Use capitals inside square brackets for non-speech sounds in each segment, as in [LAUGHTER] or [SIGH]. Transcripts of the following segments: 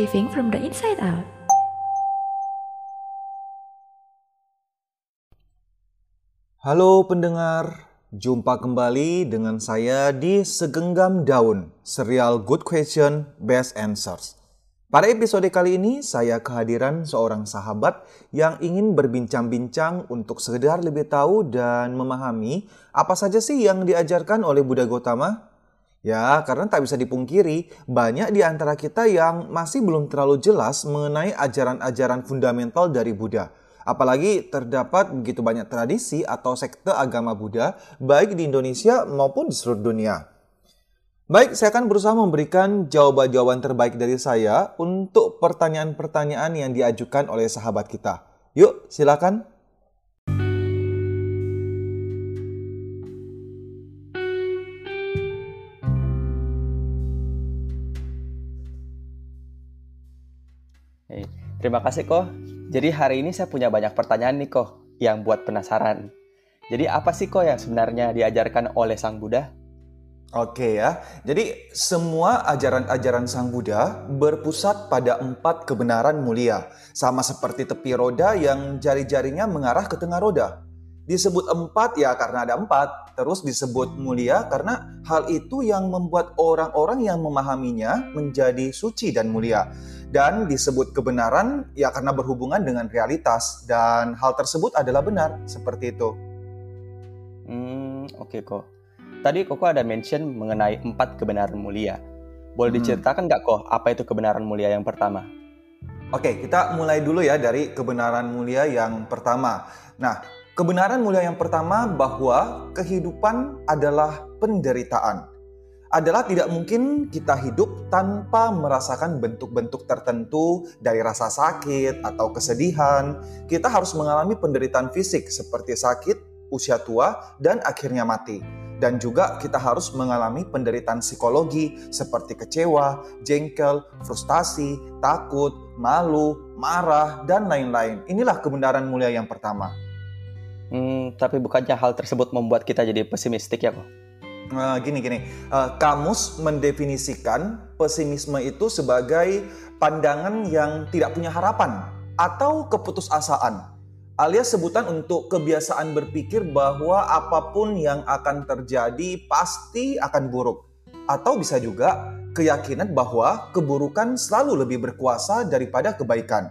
living from the inside out. Halo pendengar, jumpa kembali dengan saya di Segenggam Daun, serial Good Question, Best Answers. Pada episode kali ini, saya kehadiran seorang sahabat yang ingin berbincang-bincang untuk sekedar lebih tahu dan memahami apa saja sih yang diajarkan oleh Buddha Gautama. Ya, karena tak bisa dipungkiri, banyak di antara kita yang masih belum terlalu jelas mengenai ajaran-ajaran fundamental dari Buddha. Apalagi terdapat begitu banyak tradisi atau sekte agama Buddha, baik di Indonesia maupun di seluruh dunia. Baik, saya akan berusaha memberikan jawaban-jawaban terbaik dari saya untuk pertanyaan-pertanyaan yang diajukan oleh sahabat kita. Yuk, silakan. Terima kasih kok. Jadi hari ini saya punya banyak pertanyaan nih kok yang buat penasaran. Jadi apa sih kok yang sebenarnya diajarkan oleh Sang Buddha? Oke ya, jadi semua ajaran-ajaran Sang Buddha berpusat pada empat kebenaran mulia, sama seperti tepi roda yang jari-jarinya mengarah ke tengah roda. Disebut empat ya karena ada empat, terus disebut mulia karena hal itu yang membuat orang-orang yang memahaminya menjadi suci dan mulia. Dan disebut kebenaran ya karena berhubungan dengan realitas dan hal tersebut adalah benar, seperti itu. Hmm, oke kok. Tadi Koko ada mention mengenai empat kebenaran mulia. Boleh Hmm. diceritakan nggak kok apa itu kebenaran mulia yang pertama? Oke, kita mulai dulu ya dari kebenaran mulia yang pertama. Nah, kebenaran mulia yang pertama bahwa kehidupan adalah penderitaan. Adalah tidak mungkin kita hidup tanpa merasakan bentuk-bentuk tertentu dari rasa sakit atau kesedihan. Kita harus mengalami penderitaan fisik seperti sakit, usia tua, dan akhirnya mati. Dan juga kita harus mengalami penderitaan psikologi seperti kecewa, jengkel, frustasi, takut, malu, marah, dan lain-lain. Inilah kebenaran mulia yang pertama. Hmm, tapi bukannya hal tersebut membuat kita jadi pesimistik ya kok? Eh, gini gini, Eh, kamus mendefinisikan pesimisme itu sebagai pandangan yang tidak punya harapan atau keputusasaan, alias sebutan untuk kebiasaan berpikir bahwa apa pun yang akan terjadi pasti akan buruk, atau bisa juga keyakinan bahwa keburukan selalu lebih berkuasa daripada kebaikan.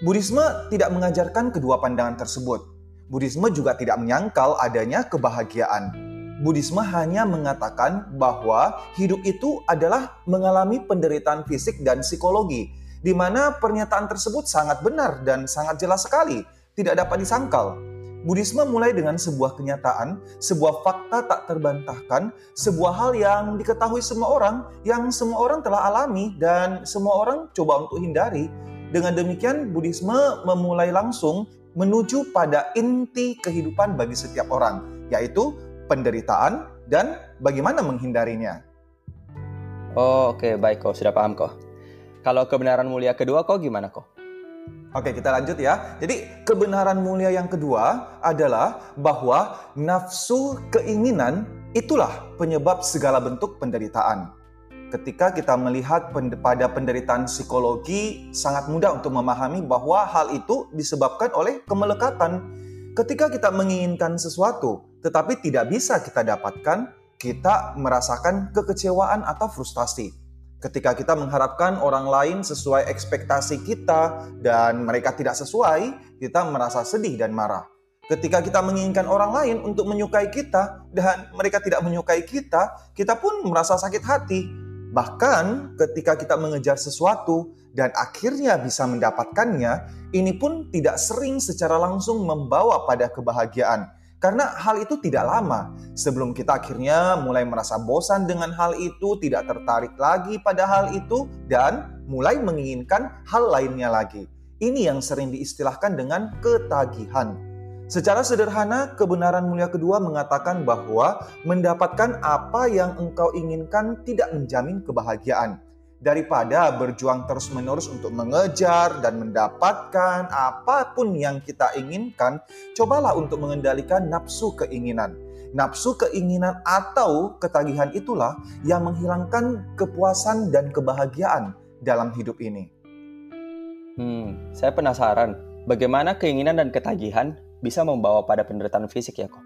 Buddhisme tidak mengajarkan kedua pandangan tersebut. Buddhisme juga tidak menyangkal adanya kebahagiaan. Buddhisme hanya mengatakan bahwa hidup itu adalah mengalami penderitaan fisik dan psikologi, di mana pernyataan tersebut sangat benar dan sangat jelas sekali, tidak dapat disangkal. Buddhisme mulai dengan sebuah kenyataan, sebuah fakta tak terbantahkan, sebuah hal yang diketahui semua orang, yang semua orang telah alami dan semua orang coba untuk hindari. Dengan demikian, Buddhisme memulai langsung menuju pada inti kehidupan bagi setiap orang, yaitu penderitaan dan bagaimana menghindarinya. Oh, oke, baik kok, sudah paham kok. Kalau kebenaran mulia kedua kok gimana kok? Oke, kita lanjut ya. Jadi, kebenaran mulia yang kedua adalah bahwa nafsu keinginan itulah penyebab segala bentuk penderitaan. Ketika kita melihat pada penderitaan psikologi, sangat mudah untuk memahami bahwa hal itu disebabkan oleh kemelekatan. Ketika kita menginginkan sesuatu, tetapi tidak bisa kita dapatkan, kita merasakan kekecewaan atau frustasi. Ketika kita mengharapkan orang lain sesuai ekspektasi kita dan mereka tidak sesuai, kita merasa sedih dan marah. Ketika kita menginginkan orang lain untuk menyukai kita dan mereka tidak menyukai kita, kita pun merasa sakit hati. Bahkan ketika kita mengejar sesuatu dan akhirnya bisa mendapatkannya, ini pun tidak sering secara langsung membawa pada kebahagiaan. Karena hal itu tidak lama sebelum kita akhirnya mulai merasa bosan dengan hal itu, tidak tertarik lagi pada hal itu, dan mulai menginginkan hal lainnya lagi. Ini yang sering diistilahkan dengan ketagihan. Secara sederhana, kebenaran mulia kedua mengatakan bahwa mendapatkan apa yang engkau inginkan tidak menjamin kebahagiaan. Daripada berjuang terus-menerus untuk mengejar dan mendapatkan apa pun yang kita inginkan, cobalah untuk mengendalikan nafsu keinginan. Nafsu keinginan atau ketagihan itulah yang menghilangkan kepuasan dan kebahagiaan dalam hidup ini. Hmm, saya penasaran, bagaimana keinginan dan ketagihan bisa membawa pada penderitaan fisik ya kok?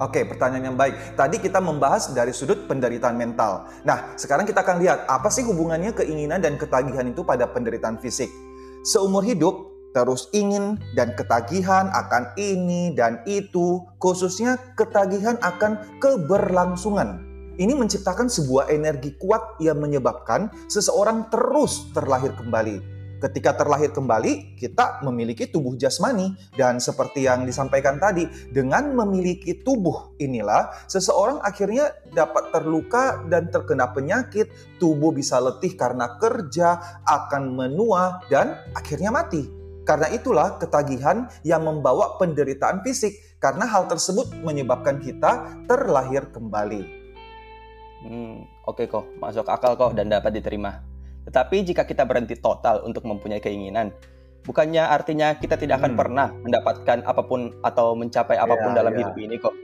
Oke, pertanyaan yang baik. Tadi kita membahas dari sudut penderitaan mental. Nah, sekarang kita akan lihat apa sih hubungannya keinginan dan ketagihan itu pada penderitaan fisik. Seumur hidup, terus ingin dan ketagihan akan ini dan itu, khususnya ketagihan akan keberlangsungan. Ini menciptakan sebuah energi kuat yang menyebabkan seseorang terus terlahir kembali ketika terlahir kembali, kita memiliki tubuh jasmani. Dan seperti yang disampaikan tadi, dengan memiliki tubuh inilah, seseorang akhirnya dapat terluka dan terkena penyakit, tubuh bisa letih karena kerja, akan menua, dan akhirnya mati. Karena itulah ketagihan yang membawa penderitaan fisik, karena hal tersebut menyebabkan kita terlahir kembali. Hmm, Oke okay kok, masuk akal kok dan dapat diterima. Tetapi jika kita berhenti total untuk mempunyai keinginan, bukannya artinya kita tidak akan hmm. pernah mendapatkan apa pun atau mencapai apa pun yeah, dalam yeah. hidup ini kok.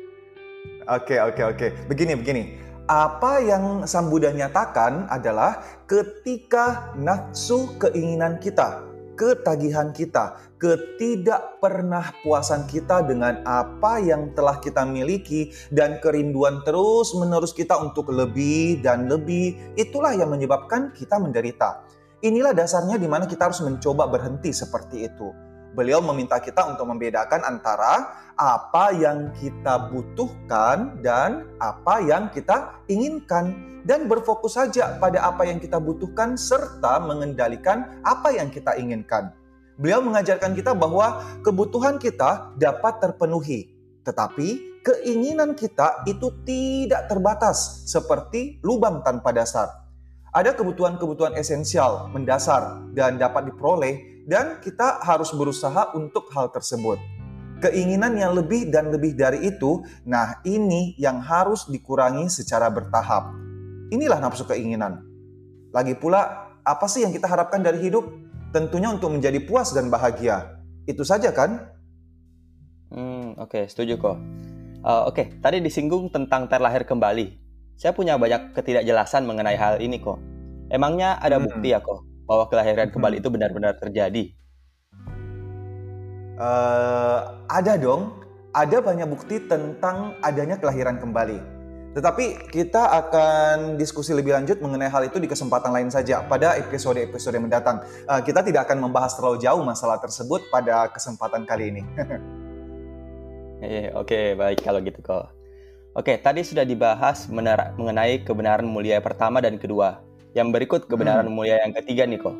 Oke, okay, oke, okay, oke. Okay. Begini, begini. Apa yang Sang Buddha nyatakan adalah ketika nafsu keinginan kita ketagihan kita, ketidakpernah puasan kita dengan apa yang telah kita miliki, dan kerinduan terus-menerus kita untuk lebih dan lebih, itulah yang menyebabkan kita menderita. Inilah dasarnya di mana kita harus mencoba berhenti seperti itu. Beliau meminta kita untuk membedakan antara apa yang kita butuhkan dan apa yang kita inginkan dan berfokus saja pada apa yang kita butuhkan serta mengendalikan apa yang kita inginkan. Beliau mengajarkan kita bahwa kebutuhan kita dapat terpenuhi, tetapi keinginan kita itu tidak terbatas seperti lubang tanpa dasar. Ada kebutuhan-kebutuhan esensial, mendasar, dan dapat diperoleh, dan kita harus berusaha untuk hal tersebut. Keinginan yang lebih dan lebih dari itu, nah ini yang harus dikurangi secara bertahap Inilah nafsu keinginan. Lagi pula, apa sih yang kita harapkan dari hidup? Tentunya untuk menjadi puas dan bahagia. Itu saja kan? Hmm, oke, okay, setuju kok. Uh, oke, okay, tadi disinggung tentang terlahir kembali. Saya punya banyak ketidakjelasan mengenai hal ini kok. Emangnya ada hmm. bukti ya kok bahwa kelahiran kembali hmm. itu benar-benar terjadi? Uh, ada dong. Ada banyak bukti tentang adanya kelahiran kembali. Tetapi kita akan diskusi lebih lanjut mengenai hal itu di kesempatan lain saja pada episode-episode mendatang. Uh, kita tidak akan membahas terlalu jauh masalah tersebut pada kesempatan kali ini. eh, [LAUGHS] Oke, okay, baik kalau gitu kok. Oke, tadi sudah dibahas mengenai kebenaran mulia pertama dan kedua. Yang berikut kebenaran hmm. mulia yang ketiga nih kok.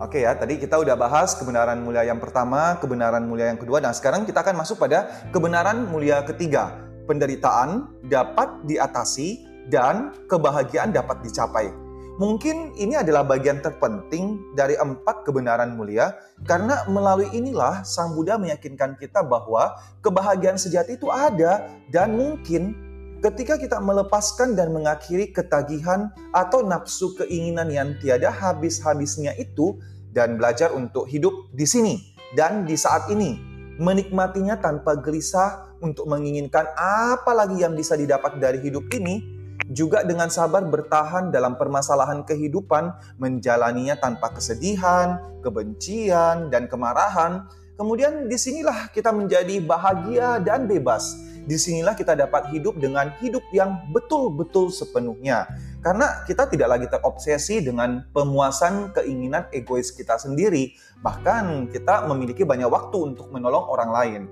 Oke ya, tadi kita udah bahas kebenaran mulia yang pertama, kebenaran mulia yang kedua. Nah, sekarang kita akan masuk pada kebenaran mulia ketiga penderitaan dapat diatasi dan kebahagiaan dapat dicapai. Mungkin ini adalah bagian terpenting dari empat kebenaran mulia, karena melalui inilah Sang Buddha meyakinkan kita bahwa kebahagiaan sejati itu ada, dan mungkin ketika kita melepaskan dan mengakhiri ketagihan atau nafsu keinginan yang tiada habis-habisnya itu, dan belajar untuk hidup di sini dan di saat ini, menikmatinya tanpa gelisah untuk menginginkan apa lagi yang bisa didapat dari hidup ini, juga dengan sabar bertahan dalam permasalahan kehidupan, menjalaninya tanpa kesedihan, kebencian, dan kemarahan. Kemudian di sinilah kita menjadi bahagia dan bebas. Di sinilah kita dapat hidup dengan hidup yang betul-betul sepenuhnya. Karena kita tidak lagi terobsesi dengan pemuasan keinginan egois kita sendiri. Bahkan kita memiliki banyak waktu untuk menolong orang lain.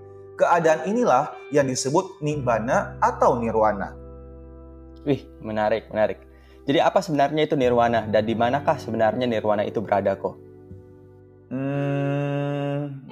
Keadaan inilah yang disebut nibbana atau nirwana. Wih, menarik, menarik. Jadi apa sebenarnya itu nirwana dan di manakah sebenarnya nirwana itu berada kok? Hmm,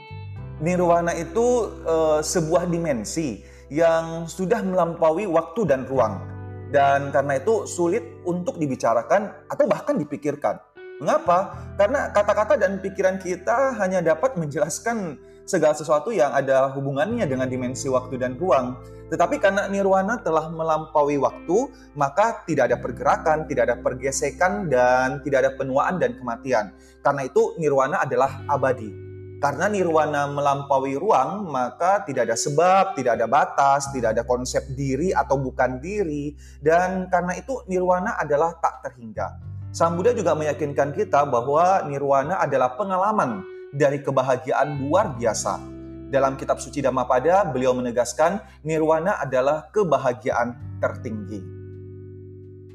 nirwana itu uh, sebuah dimensi yang sudah melampaui waktu dan ruang. Dan karena itu sulit untuk dibicarakan atau bahkan dipikirkan. Mengapa? Karena kata-kata dan pikiran kita hanya dapat menjelaskan segala sesuatu yang ada hubungannya dengan dimensi waktu dan ruang. Tetapi karena nirwana telah melampaui waktu, maka tidak ada pergerakan, tidak ada pergesekan, dan tidak ada penuaan dan kematian. Karena itu nirwana adalah abadi. Karena nirwana melampaui ruang, maka tidak ada sebab, tidak ada batas, tidak ada konsep diri atau bukan diri. Dan karena itu nirwana adalah tak terhingga. Sang Buddha juga meyakinkan kita bahwa nirwana adalah pengalaman dari kebahagiaan luar biasa. Dalam kitab suci Dhammapada, beliau menegaskan nirwana adalah kebahagiaan tertinggi.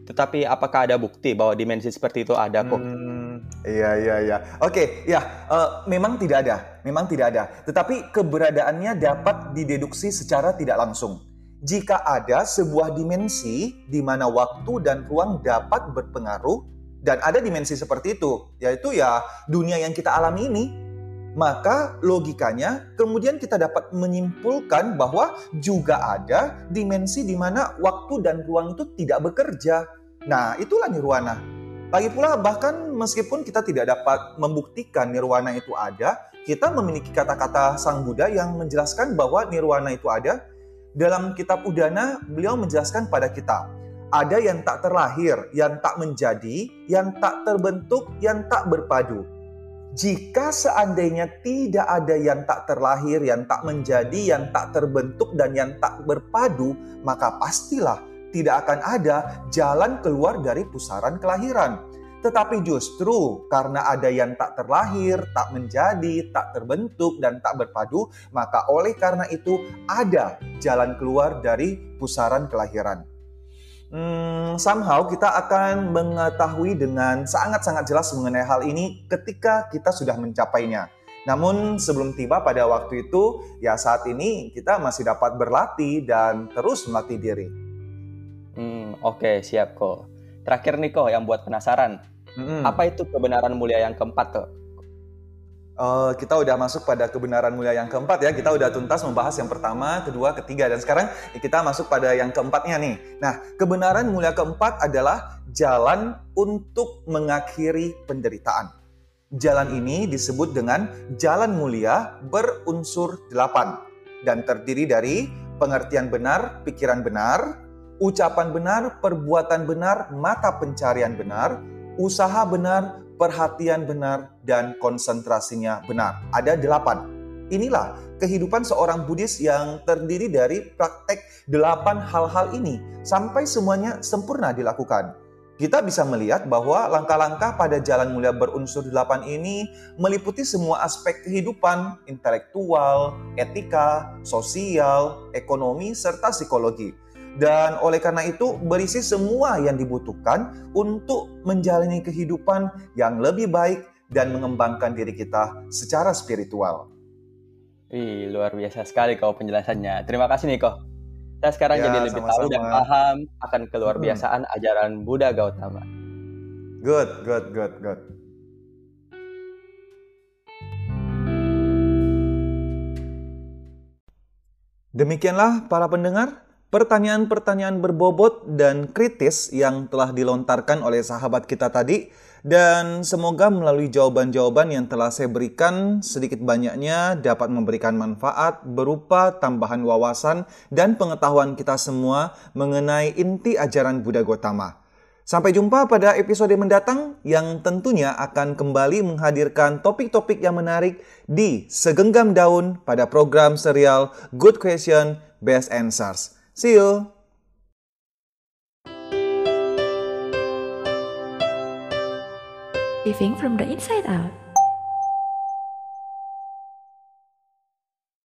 Tetapi apakah ada bukti bahwa dimensi seperti itu ada kok? Hmm, iya iya iya. Oke, ya uh, memang tidak ada, memang tidak ada. Tetapi keberadaannya dapat dideduksi secara tidak langsung jika ada sebuah dimensi di mana waktu dan ruang dapat berpengaruh dan ada dimensi seperti itu, yaitu ya dunia yang kita alami ini, maka logikanya kemudian kita dapat menyimpulkan bahwa juga ada dimensi di mana waktu dan ruang itu tidak bekerja. Nah, itulah nirwana. Lagi pula bahkan meskipun kita tidak dapat membuktikan nirwana itu ada, kita memiliki kata-kata Sang Buddha yang menjelaskan bahwa nirwana itu ada dalam kitab Udana, beliau menjelaskan pada kita, ada yang tak terlahir, yang tak menjadi, yang tak terbentuk, yang tak berpadu. Jika seandainya tidak ada yang tak terlahir, yang tak menjadi, yang tak terbentuk, dan yang tak berpadu, maka pastilah tidak akan ada jalan keluar dari pusaran kelahiran. Tetapi justru karena ada yang tak terlahir, tak menjadi, tak terbentuk, dan tak berpadu, maka oleh karena itu ada jalan keluar dari pusaran kelahiran. Hmm, somehow kita akan mengetahui dengan sangat-sangat jelas mengenai hal ini ketika kita sudah mencapainya. Namun sebelum tiba pada waktu itu, ya saat ini kita masih dapat berlatih dan terus melatih diri. Hmm, Oke, okay, siap kok. Terakhir nih kok yang buat penasaran, Hmm. Apa itu kebenaran mulia yang keempat tuh? Uh, kita udah masuk pada kebenaran mulia yang keempat ya. Kita udah tuntas membahas yang pertama, kedua, ketiga, dan sekarang kita masuk pada yang keempatnya nih. Nah, kebenaran mulia keempat adalah jalan untuk mengakhiri penderitaan. Jalan ini disebut dengan jalan mulia berunsur delapan dan terdiri dari pengertian benar, pikiran benar, ucapan benar, perbuatan benar, mata pencarian benar, usaha benar, perhatian benar, dan konsentrasinya benar. Ada delapan. Inilah kehidupan seorang Buddhis yang terdiri dari praktek delapan hal-hal ini sampai semuanya sempurna dilakukan. Kita bisa melihat bahwa langkah-langkah pada jalan mulia berunsur delapan ini meliputi semua aspek kehidupan, intelektual, etika, sosial, ekonomi, serta psikologi dan oleh karena itu berisi semua yang dibutuhkan untuk menjalani kehidupan yang lebih baik dan mengembangkan diri kita secara spiritual. Wih, luar biasa sekali kau penjelasannya. Terima kasih Niko. Saya sekarang ya, jadi lebih sama -sama. tahu dan paham akan keluar biasaan hmm. ajaran Buddha Gautama. Good, good, good, good. Demikianlah para pendengar pertanyaan-pertanyaan berbobot dan kritis yang telah dilontarkan oleh sahabat kita tadi dan semoga melalui jawaban-jawaban yang telah saya berikan sedikit banyaknya dapat memberikan manfaat berupa tambahan wawasan dan pengetahuan kita semua mengenai inti ajaran Buddha Gotama. Sampai jumpa pada episode mendatang yang tentunya akan kembali menghadirkan topik-topik yang menarik di Segenggam Daun pada program serial Good Question, Best Answers. See you. Living from the inside out.